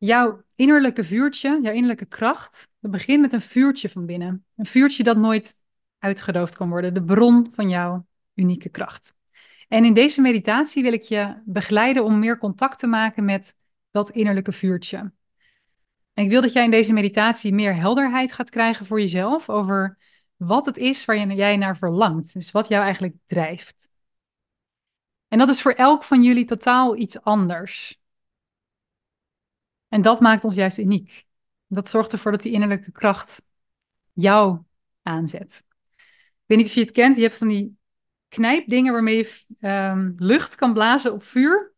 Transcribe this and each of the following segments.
jouw innerlijke vuurtje, jouw innerlijke kracht, dat begint met een vuurtje van binnen. Een vuurtje dat nooit uitgedoofd kan worden. De bron van jouw unieke kracht. En in deze meditatie wil ik je begeleiden om meer contact te maken met dat innerlijke vuurtje. En ik wil dat jij in deze meditatie meer helderheid gaat krijgen voor jezelf over wat het is waar jij naar verlangt. Dus wat jou eigenlijk drijft. En dat is voor elk van jullie totaal iets anders. En dat maakt ons juist uniek. Dat zorgt ervoor dat die innerlijke kracht jou aanzet. Ik weet niet of je het kent, je hebt van die knijpdingen waarmee je um, lucht kan blazen op vuur.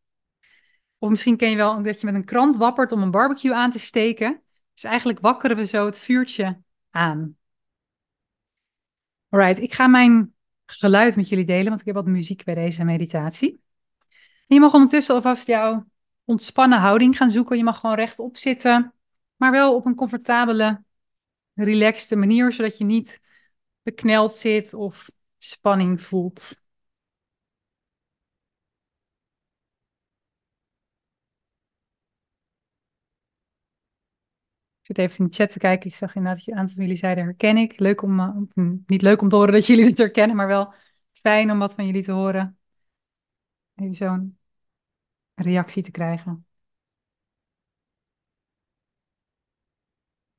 Of misschien ken je wel dat je met een krant wappert om een barbecue aan te steken. Dus eigenlijk wakkeren we zo het vuurtje aan. Alright, ik ga mijn geluid met jullie delen, want ik heb wat muziek bij deze meditatie. En je mag ondertussen alvast jouw ontspannen houding gaan zoeken. Je mag gewoon rechtop zitten, maar wel op een comfortabele, relaxte manier, zodat je niet bekneld zit of spanning voelt. Ik zit even in de chat te kijken. Ik zag inderdaad dat een aantal van jullie zeiden herken ik. Leuk om, uh, niet leuk om te horen dat jullie het herkennen, maar wel fijn om wat van jullie te horen. Even zo'n reactie te krijgen.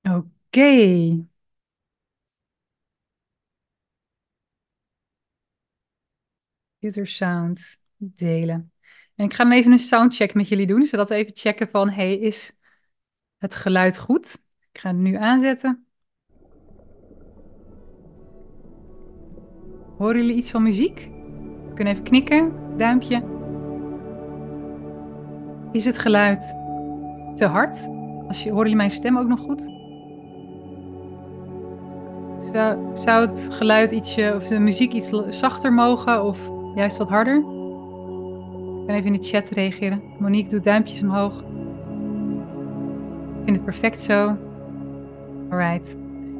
Oké. Okay. Computer sound delen. En ik ga even een soundcheck met jullie doen, zodat we even checken van, hey, is het geluid goed? Ik ga het nu aanzetten. Horen jullie iets van muziek? We kunnen even knikken, duimpje. Is het geluid te hard? Als je, horen jullie mijn stem ook nog goed? Zou, zou het geluid ietsje, of de muziek iets zachter mogen of juist wat harder? Ik kan even in de chat reageren. Monique doet duimpjes omhoog. Ik vind het perfect zo. Alright.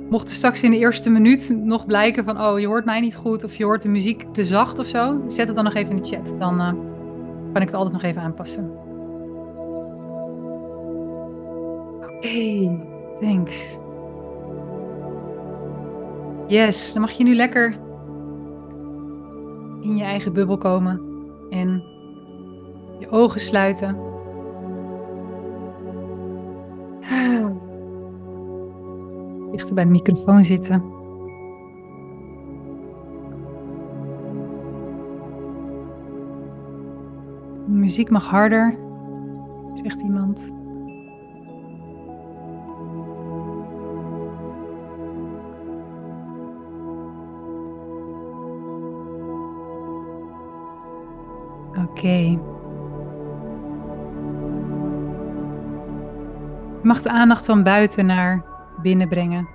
Mocht er straks in de eerste minuut nog blijken van, oh, je hoort mij niet goed of je hoort de muziek te zacht of zo, zet het dan nog even in de chat. Dan uh, kan ik het altijd nog even aanpassen. Hey, thanks. Yes, dan mag je nu lekker in je eigen bubbel komen en je ogen sluiten. Dichter bij de microfoon zitten. De muziek mag harder, zegt iemand. Oké. Je mag de aandacht van buiten naar binnen brengen.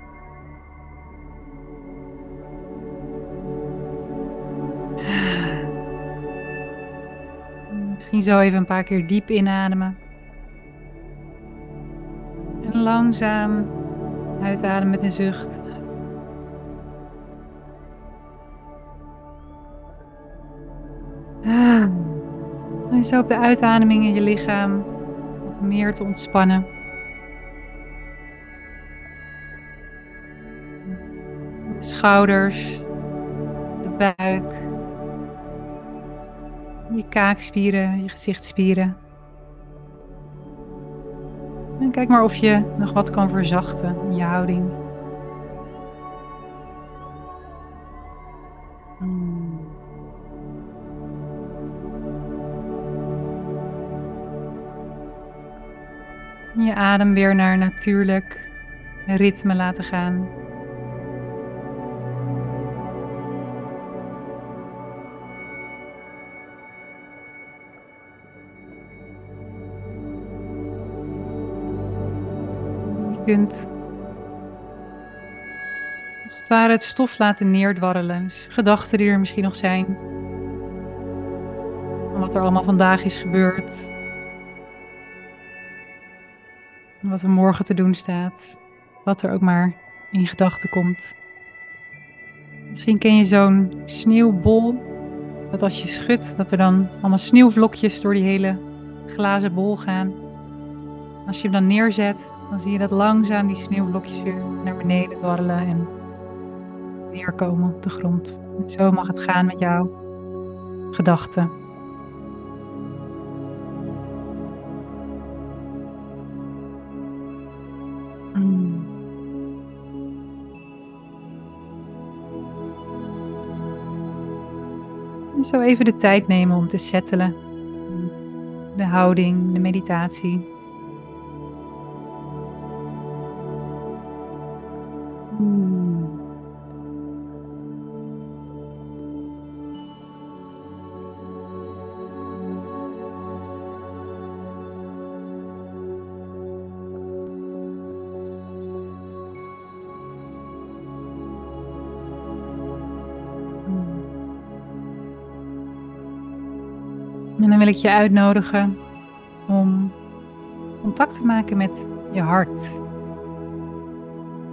Misschien zo even een paar keer diep inademen. En langzaam uitademen met een zucht. En zo op de uitademing in je lichaam meer te ontspannen. De schouders, de buik, je kaakspieren, je gezichtspieren. En kijk maar of je nog wat kan verzachten in je houding. Adem weer naar natuurlijk ritme laten gaan. Je kunt als het ware het stof laten neerdwarrelen. Dus gedachten die er misschien nog zijn. Wat er allemaal vandaag is gebeurd. Wat er morgen te doen staat. Wat er ook maar in gedachten komt. Misschien ken je zo'n sneeuwbol. Dat als je schudt, dat er dan allemaal sneeuwvlokjes door die hele glazen bol gaan. Als je hem dan neerzet, dan zie je dat langzaam die sneeuwvlokjes weer naar beneden dwarrelen en neerkomen op de grond. Zo mag het gaan met jouw gedachten. Zo even de tijd nemen om te settelen. De houding, de meditatie. Wil ik je uitnodigen om contact te maken met je hart.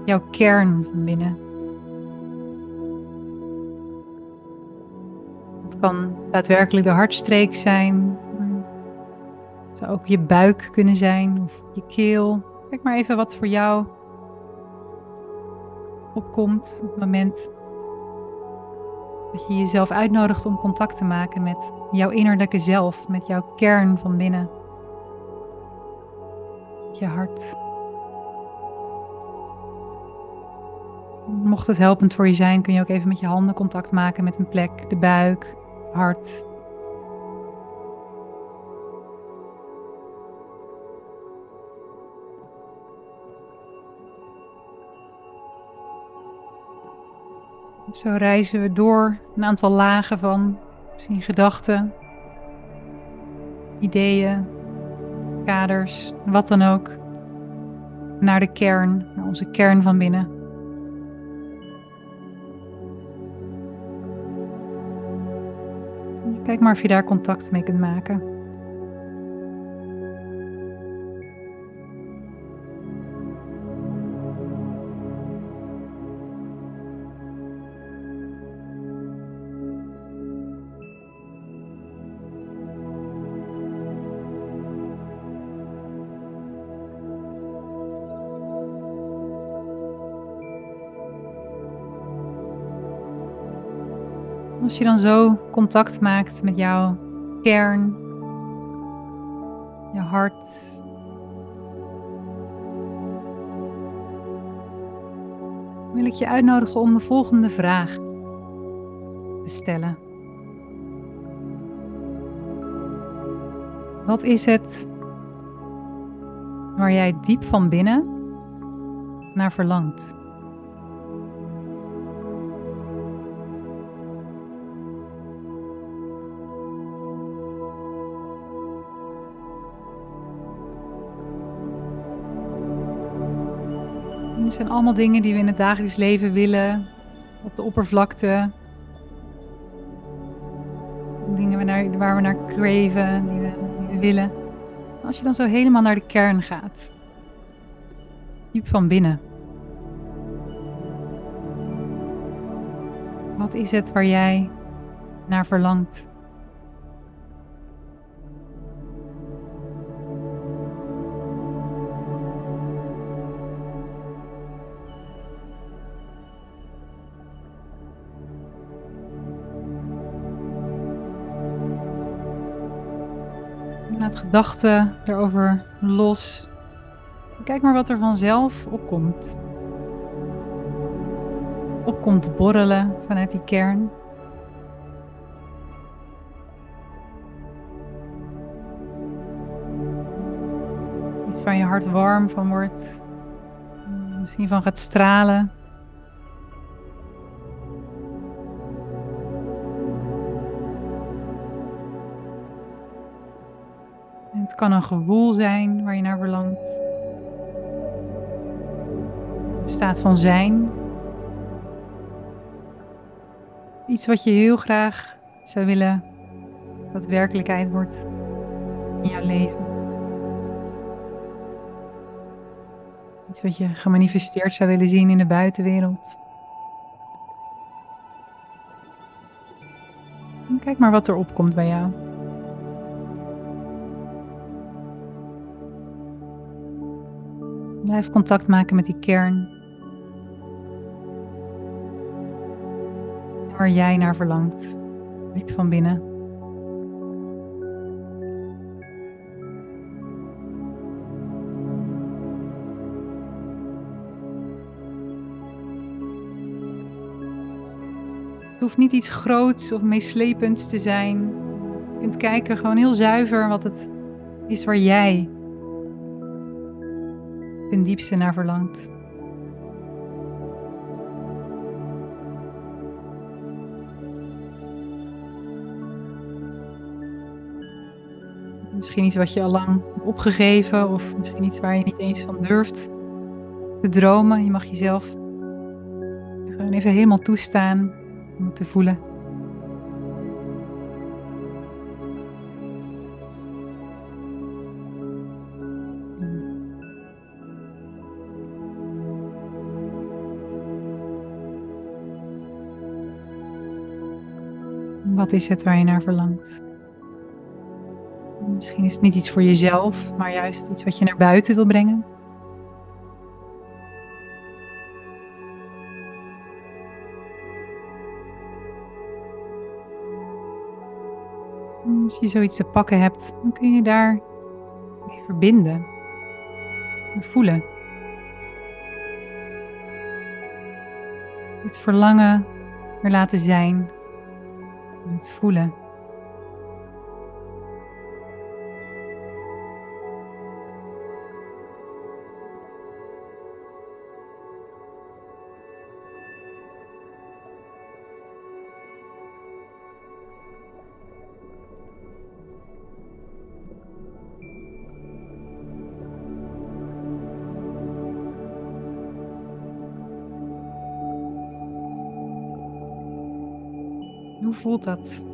Jouw kern van binnen. Het kan daadwerkelijk de hartstreek zijn. Het zou ook je buik kunnen zijn of je keel. Kijk maar even wat voor jou opkomt op het moment dat je jezelf uitnodigt om contact te maken met jouw innerlijke zelf, met jouw kern van binnen. Met je hart. Mocht het helpend voor je zijn, kun je ook even met je handen contact maken met een plek, de buik, het hart. Zo reizen we door een aantal lagen van misschien gedachten, ideeën, kaders, wat dan ook, naar de kern, naar onze kern van binnen. Kijk maar of je daar contact mee kunt maken. Als je dan zo contact maakt met jouw kern, je hart, wil ik je uitnodigen om de volgende vraag te stellen. Wat is het waar jij diep van binnen naar verlangt? Zijn allemaal dingen die we in het dagelijks leven willen, op de oppervlakte. Dingen waar we naar craven, die we, die we willen. Als je dan zo helemaal naar de kern gaat, diep van binnen. Wat is het waar jij naar verlangt? Gedachten erover los. Kijk maar wat er vanzelf opkomt. Opkomt borrelen vanuit die kern. Iets waar je hart warm van wordt. Misschien van gaat stralen. Kan een gevoel zijn waar je naar verlangt. Een staat van zijn. Iets wat je heel graag zou willen dat werkelijkheid wordt in jouw leven. Iets wat je gemanifesteerd zou willen zien in de buitenwereld. kijk maar wat er opkomt bij jou. Blijf contact maken met die kern. Waar jij naar verlangt, diep van binnen. Het hoeft niet iets groots of meeslepends te zijn. Je kunt kijken gewoon heel zuiver wat het is waar jij ten diepste naar verlangt. Misschien iets wat je al lang hebt opgegeven of misschien iets waar je niet eens van durft te dromen. Je mag jezelf gewoon even helemaal toestaan om te voelen. Wat is het waar je naar verlangt? Misschien is het niet iets voor jezelf, maar juist iets wat je naar buiten wil brengen. Als je zoiets te pakken hebt, dan kun je daar mee verbinden. Voelen. Het verlangen er laten zijn. Het voelen. Voelt dat?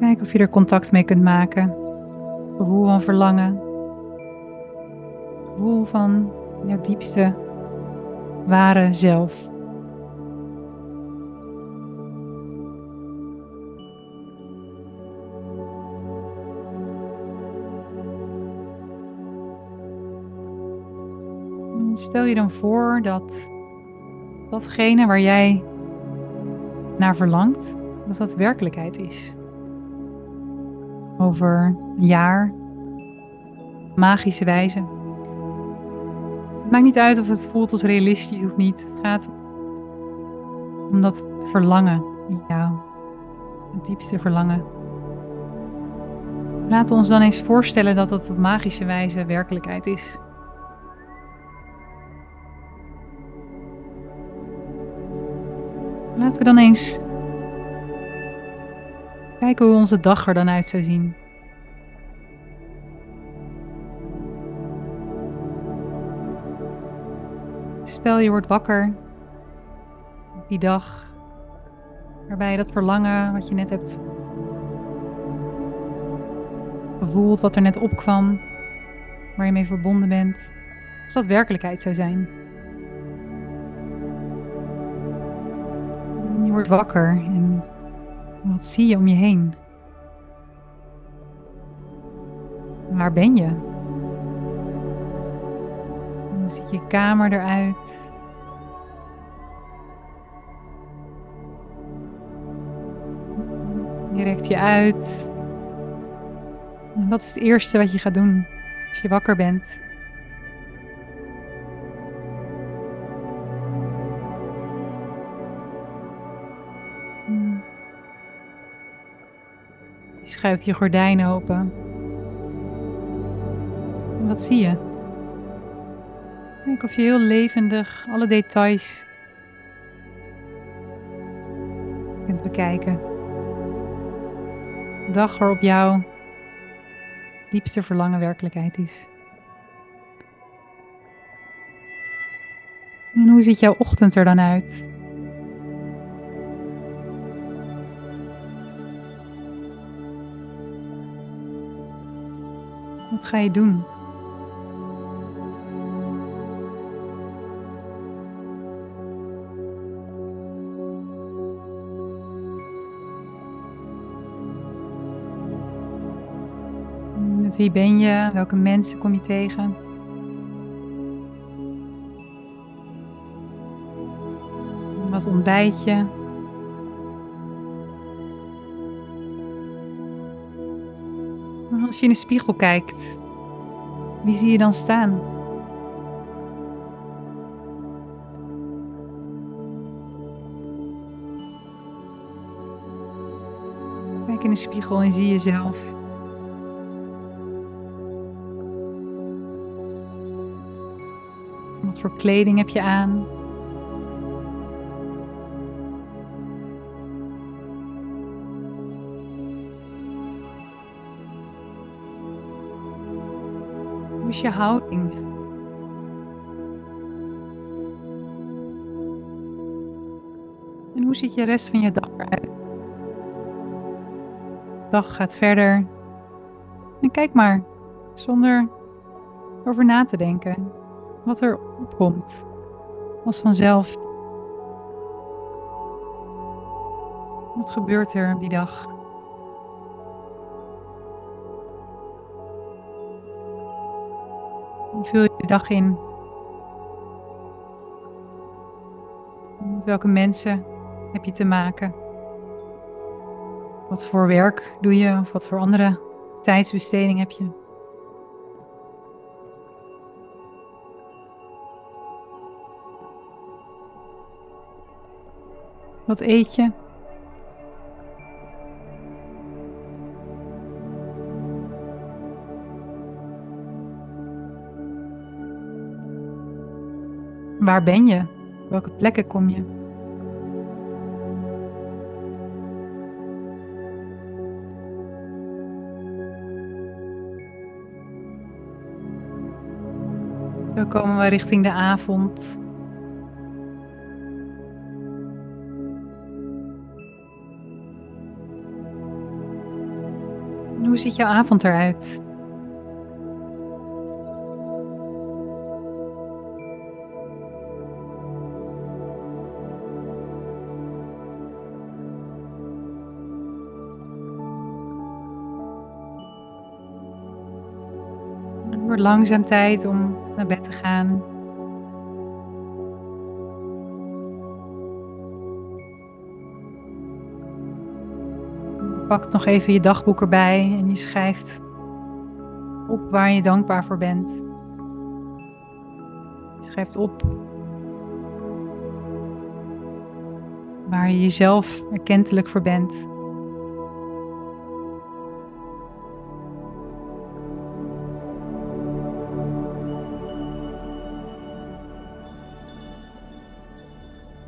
Kijk of je er contact mee kunt maken. Gevoel van verlangen. Van jouw diepste ware zelf. Stel je dan voor dat datgene waar jij naar verlangt, dat dat werkelijkheid is over een jaar. Magische wijze. Maakt niet uit of het voelt als realistisch of niet. Het gaat om dat verlangen in jou. Het diepste verlangen. We ons dan eens voorstellen dat het op magische wijze werkelijkheid is. Laten we dan eens Kijken hoe onze dag er dan uit zou zien. Stel je wordt wakker die dag waarbij dat verlangen wat je net hebt gevoeld, wat er net opkwam, waar je mee verbonden bent, als dat werkelijkheid zou zijn. Je wordt wakker en wat zie je om je heen? Waar ben je? Ziet je kamer eruit? Je rekt je uit. En wat is het eerste wat je gaat doen als je wakker bent? schuift je gordijnen open. wat zie je? Denk of je heel levendig alle details kunt bekijken. De dag waarop jouw diepste verlangen werkelijkheid is. En hoe ziet jouw ochtend er dan uit? Wat ga je doen? Wie ben je? Welke mensen kom je tegen? Wat ontbijt je? Als je in de spiegel kijkt, wie zie je dan staan? Kijk in de spiegel en zie jezelf. Voor kleding heb je aan? Hoe is je houding? En hoe ziet je rest van je dag eruit? De dag gaat verder. En kijk maar, zonder over na te denken, wat er opkomt. Als vanzelf. Wat gebeurt er die dag? Hoe vul je de dag in? Met welke mensen heb je te maken? Wat voor werk doe je of wat voor andere tijdsbesteding heb je? Wat eet je? Waar ben je? Welke plekken kom je? Zo komen we richting de avond. Hoe ziet jouw avond eruit? Het wordt langzaam tijd om naar bed te gaan. Pakt nog even je dagboek erbij en je schrijft op waar je dankbaar voor bent. Je schrijft op waar je jezelf erkentelijk voor bent.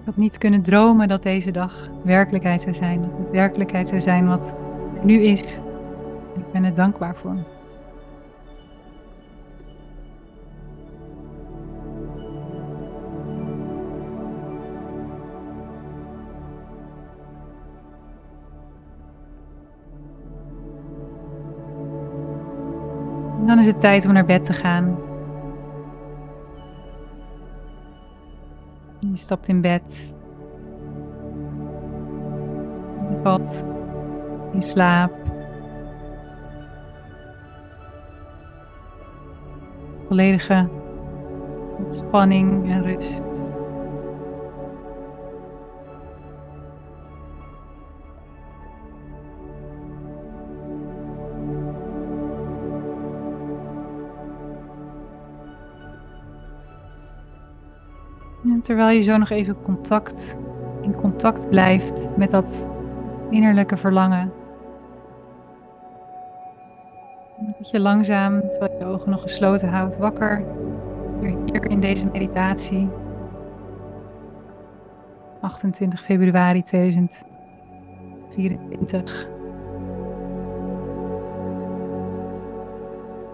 Ik had niet kunnen dromen dat deze dag werkelijkheid zou zijn. Dat het werkelijkheid zou zijn wat nu is. Ik ben er dankbaar voor. Dan is het tijd om naar bed te gaan. Je stapt in bed. Je valt in slaap. Volledige ontspanning en rust. Terwijl je zo nog even contact, in contact blijft met dat innerlijke verlangen. Dat je langzaam, terwijl je ogen nog gesloten houdt, wakker hier in deze meditatie. 28 februari 2024.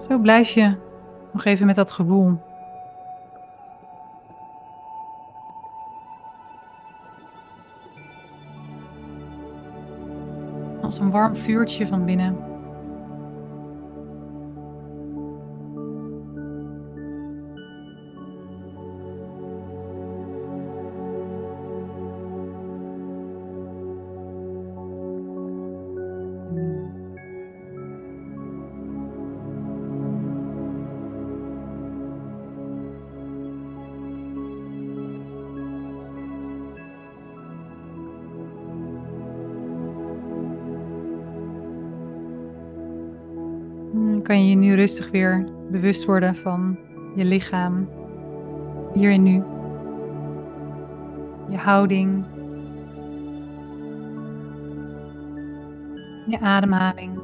Zo blijf je nog even met dat gevoel. Als een warm vuurtje van binnen. Kan je je nu rustig weer bewust worden van je lichaam, hier en nu. Je houding, je ademhaling.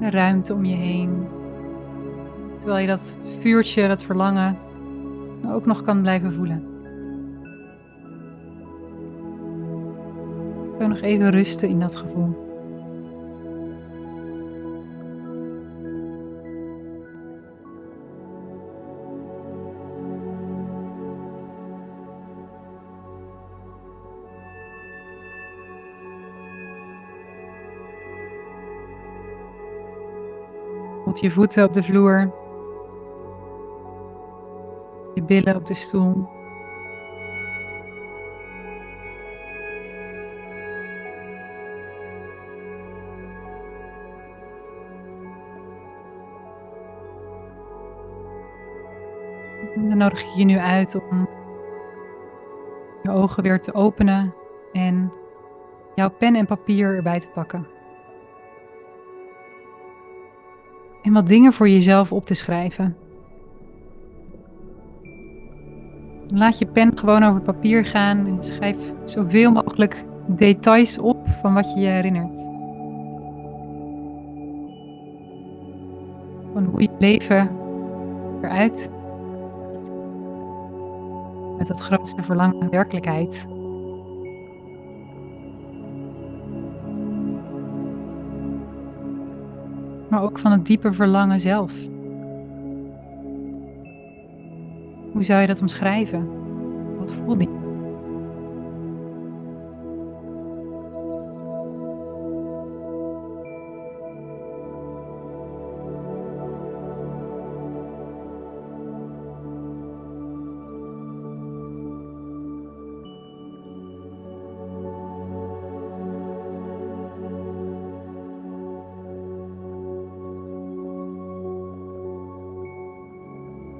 De ruimte om je heen. Terwijl je dat vuurtje, dat verlangen, ook nog kan blijven voelen. Kun nog even rusten in dat gevoel. Je voeten op de vloer. Je billen op de stoel. Dan nodig ik je nu uit om je ogen weer te openen en jouw pen en papier erbij te pakken. en wat dingen voor jezelf op te schrijven. Laat je pen gewoon over papier gaan en schrijf zoveel mogelijk details op van wat je je herinnert. Van hoe je leven eruit met dat grootste verlangen werkelijkheid. maar ook van het diepe verlangen zelf. Hoe zou je dat omschrijven? Wat voel je?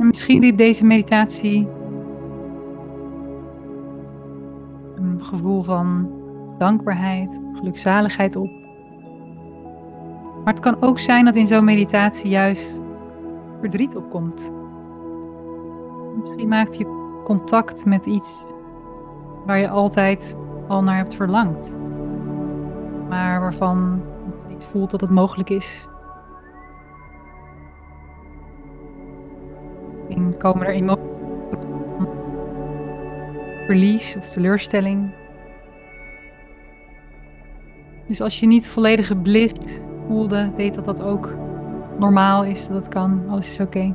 Misschien riep deze meditatie een gevoel van dankbaarheid, gelukzaligheid op. Maar het kan ook zijn dat in zo'n meditatie juist verdriet opkomt. Misschien maakt je contact met iets waar je altijd al naar hebt verlangd, maar waarvan het niet voelt dat het mogelijk is. Komen er emoties verlies of teleurstelling. Dus als je niet volledige bliss voelde, weet dat dat ook normaal is, dat kan, alles is oké.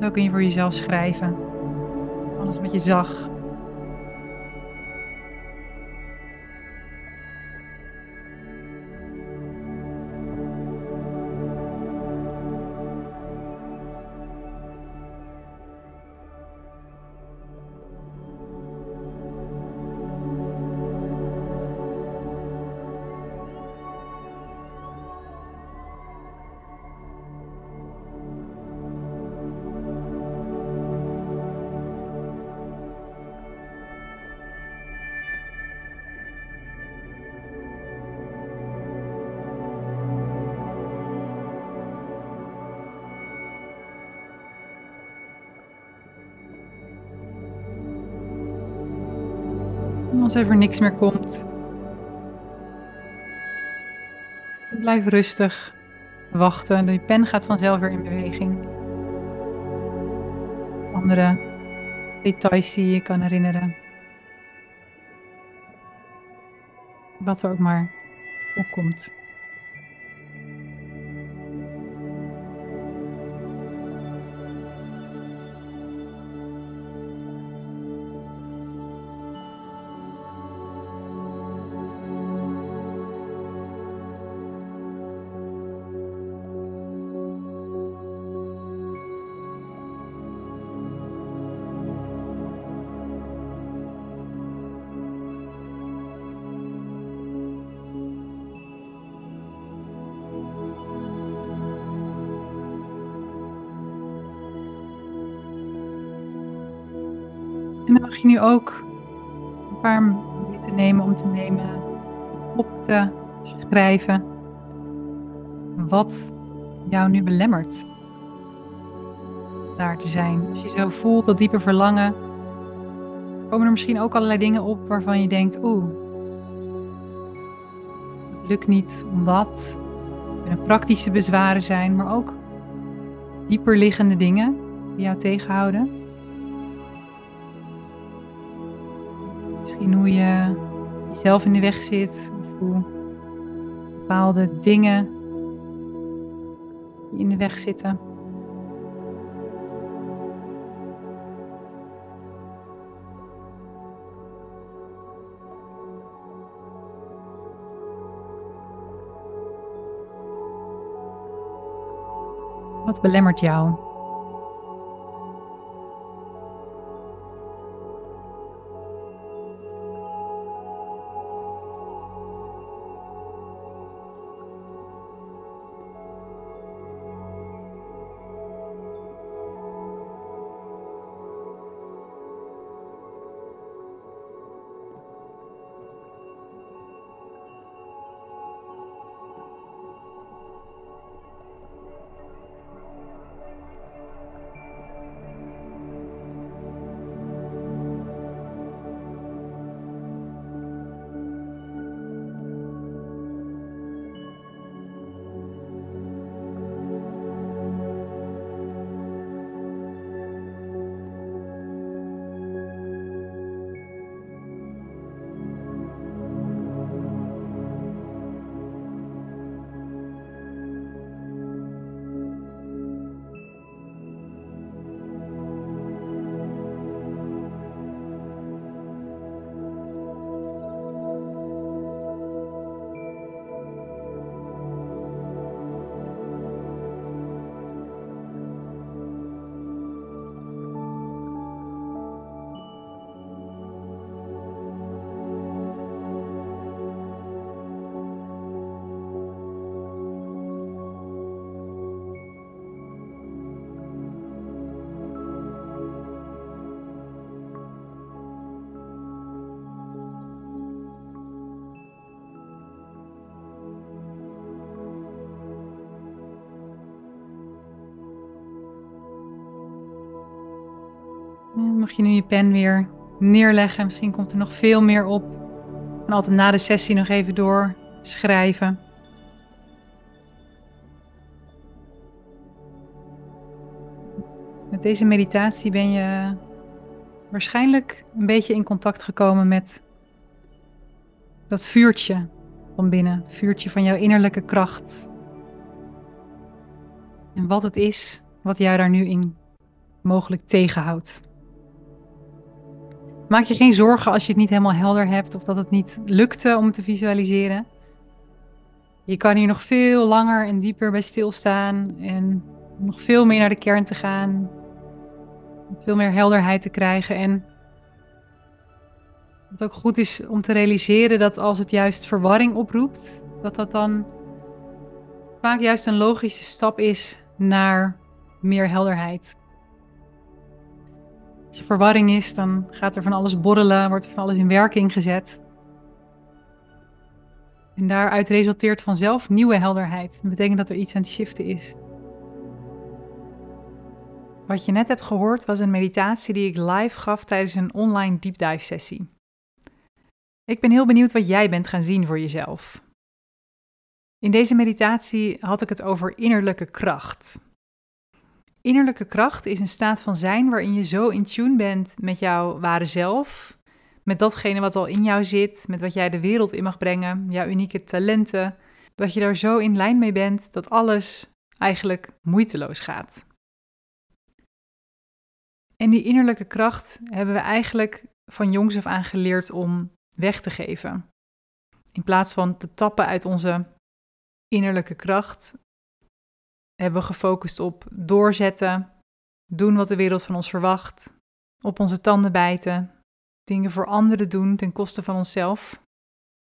Zo kun je voor jezelf schrijven. Alles wat je zag, Als er niks meer komt. Blijf rustig wachten. De pen gaat vanzelf weer in beweging. Andere details die je kan herinneren. Wat er ook maar opkomt. Je nu ook een paar minuten nemen om te nemen op te schrijven wat jou nu belemmert daar te zijn. Als je zo voelt dat diepe verlangen, komen er misschien ook allerlei dingen op waarvan je denkt, oeh, het lukt niet omdat er praktische bezwaren zijn, maar ook dieper liggende dingen die jou tegenhouden. Misschien hoe je jezelf in de weg zit of hoe bepaalde dingen in de weg zitten. Wat belemmert jou? Mag je nu je pen weer neerleggen. Misschien komt er nog veel meer op. En altijd na de sessie nog even door schrijven. Met deze meditatie ben je waarschijnlijk een beetje in contact gekomen met dat vuurtje van binnen, het vuurtje van jouw innerlijke kracht. En wat het is wat jou daar nu in mogelijk tegenhoudt. Maak je geen zorgen als je het niet helemaal helder hebt of dat het niet lukte om te visualiseren. Je kan hier nog veel langer en dieper bij stilstaan en nog veel meer naar de kern te gaan. Veel meer helderheid te krijgen. En wat ook goed is om te realiseren dat als het juist verwarring oproept, dat dat dan vaak juist een logische stap is naar meer helderheid als er verwarring is, dan gaat er van alles borrelen, wordt er van alles in werking gezet. En daaruit resulteert vanzelf nieuwe helderheid. Dat betekent dat er iets aan het shiften is. Wat je net hebt gehoord was een meditatie die ik live gaf tijdens een online deep dive sessie. Ik ben heel benieuwd wat jij bent gaan zien voor jezelf. In deze meditatie had ik het over innerlijke kracht. Innerlijke kracht is een staat van zijn waarin je zo in tune bent met jouw ware zelf, met datgene wat al in jou zit, met wat jij de wereld in mag brengen, jouw unieke talenten, dat je daar zo in lijn mee bent dat alles eigenlijk moeiteloos gaat. En die innerlijke kracht hebben we eigenlijk van jongs af aan geleerd om weg te geven. In plaats van te tappen uit onze innerlijke kracht, hebben we gefocust op doorzetten, doen wat de wereld van ons verwacht, op onze tanden bijten, dingen voor anderen doen ten koste van onszelf.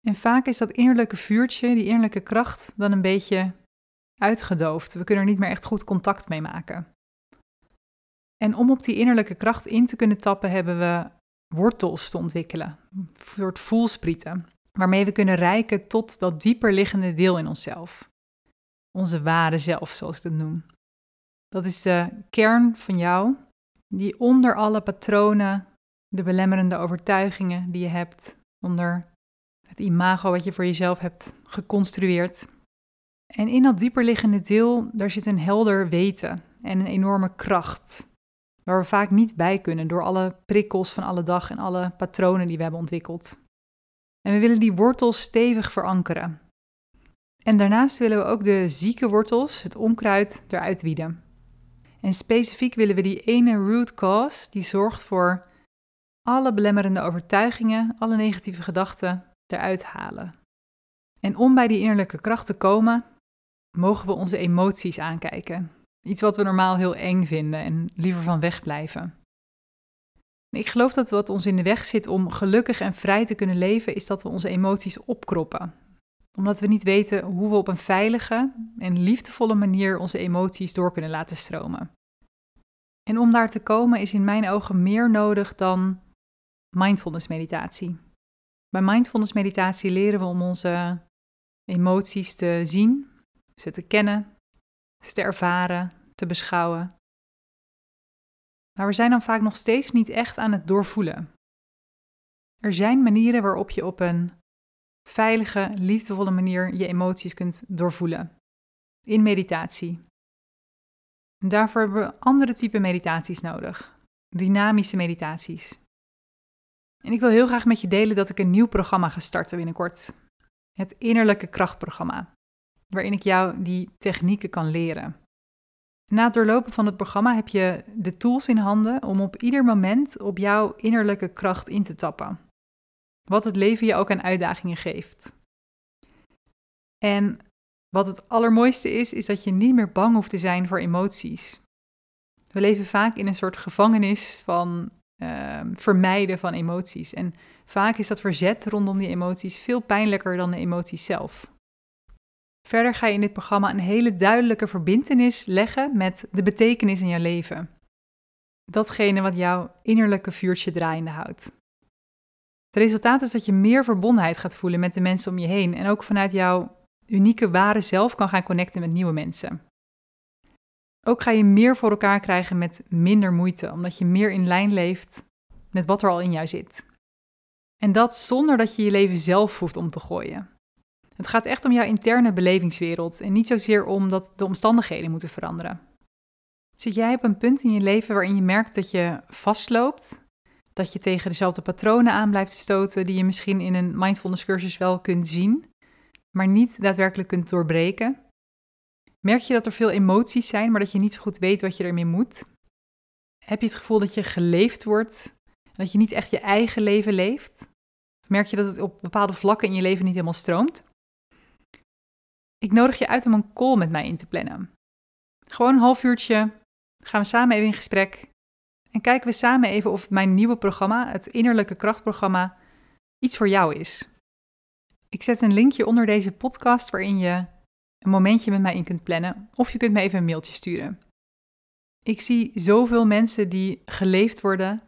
En vaak is dat innerlijke vuurtje, die innerlijke kracht, dan een beetje uitgedoofd. We kunnen er niet meer echt goed contact mee maken. En om op die innerlijke kracht in te kunnen tappen, hebben we wortels te ontwikkelen, een soort voelsprieten, waarmee we kunnen reiken tot dat dieper liggende deel in onszelf. Onze ware zelf, zoals ik het noem. Dat is de kern van jou, die onder alle patronen, de belemmerende overtuigingen die je hebt, onder het imago wat je voor jezelf hebt geconstrueerd. En in dat dieper liggende deel, daar zit een helder weten en een enorme kracht, waar we vaak niet bij kunnen door alle prikkels van alle dag en alle patronen die we hebben ontwikkeld. En we willen die wortels stevig verankeren. En daarnaast willen we ook de zieke wortels, het onkruid, eruit wieden. En specifiek willen we die ene root cause die zorgt voor alle belemmerende overtuigingen, alle negatieve gedachten eruit halen. En om bij die innerlijke kracht te komen, mogen we onze emoties aankijken. Iets wat we normaal heel eng vinden en liever van wegblijven. Ik geloof dat wat ons in de weg zit om gelukkig en vrij te kunnen leven, is dat we onze emoties opkroppen. Omdat we niet weten hoe we op een veilige en liefdevolle manier onze emoties door kunnen laten stromen. En om daar te komen is in mijn ogen meer nodig dan mindfulness meditatie. Bij mindfulness meditatie leren we om onze emoties te zien, ze te kennen, ze te ervaren, te beschouwen. Maar we zijn dan vaak nog steeds niet echt aan het doorvoelen. Er zijn manieren waarop je op een veilige, liefdevolle manier je emoties kunt doorvoelen. In meditatie. Daarvoor hebben we andere type meditaties nodig. Dynamische meditaties. En ik wil heel graag met je delen dat ik een nieuw programma ga starten binnenkort. Het Innerlijke Krachtprogramma. Waarin ik jou die technieken kan leren. Na het doorlopen van het programma heb je de tools in handen om op ieder moment op jouw innerlijke kracht in te tappen. Wat het leven je ook aan uitdagingen geeft. En wat het allermooiste is, is dat je niet meer bang hoeft te zijn voor emoties. We leven vaak in een soort gevangenis van Ehm, vermijden van emoties. En vaak is dat verzet rondom die emoties veel pijnlijker dan de emoties zelf. Verder ga je in dit programma een hele duidelijke verbindenis leggen met de betekenis in jouw leven. Datgene wat jouw innerlijke vuurtje draaiende houdt. Het resultaat is dat je meer verbondenheid gaat voelen met de mensen om je heen en ook vanuit jouw unieke ware zelf kan gaan connecten met nieuwe mensen. Ook ga je meer voor elkaar krijgen met minder moeite, omdat je meer in lijn leeft met wat er al in jou zit. En dat zonder dat je je leven zelf hoeft om te gooien. Het gaat echt om jouw interne belevingswereld en niet zozeer om dat de omstandigheden moeten veranderen. Zit jij op een punt in je leven waarin je merkt dat je vastloopt, dat je tegen dezelfde patronen aan blijft stoten die je misschien in een mindfulness cursus wel kunt zien, maar niet daadwerkelijk kunt doorbreken? Merk je dat er veel emoties zijn, maar dat je niet zo goed weet wat je ermee moet? Heb je het gevoel dat je geleefd wordt en dat je niet echt je eigen leven leeft? Merk je dat het op bepaalde vlakken in je leven niet helemaal stroomt? Ik nodig je uit om een call met mij in te plannen. Gewoon een half uurtje, gaan we samen even in gesprek en kijken we samen even of mijn nieuwe programma, het Innerlijke Krachtprogramma, iets voor jou is. Ik zet een linkje onder deze podcast waarin je een momentje met mij in kunt plannen of je kunt me even een mailtje sturen. Ik zie zoveel mensen die geleefd worden,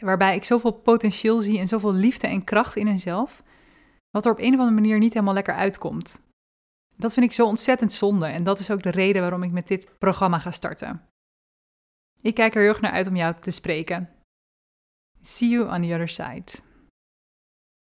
waarbij ik zoveel potentieel zie en zoveel liefde en kracht in henzelf, wat er op een of andere manier niet helemaal lekker uitkomt. Dat vind ik zo ontzettend zonde en dat is ook de reden waarom ik met dit programma ga starten. Ik kijk er heel erg naar uit om jou te spreken. See you on the other side.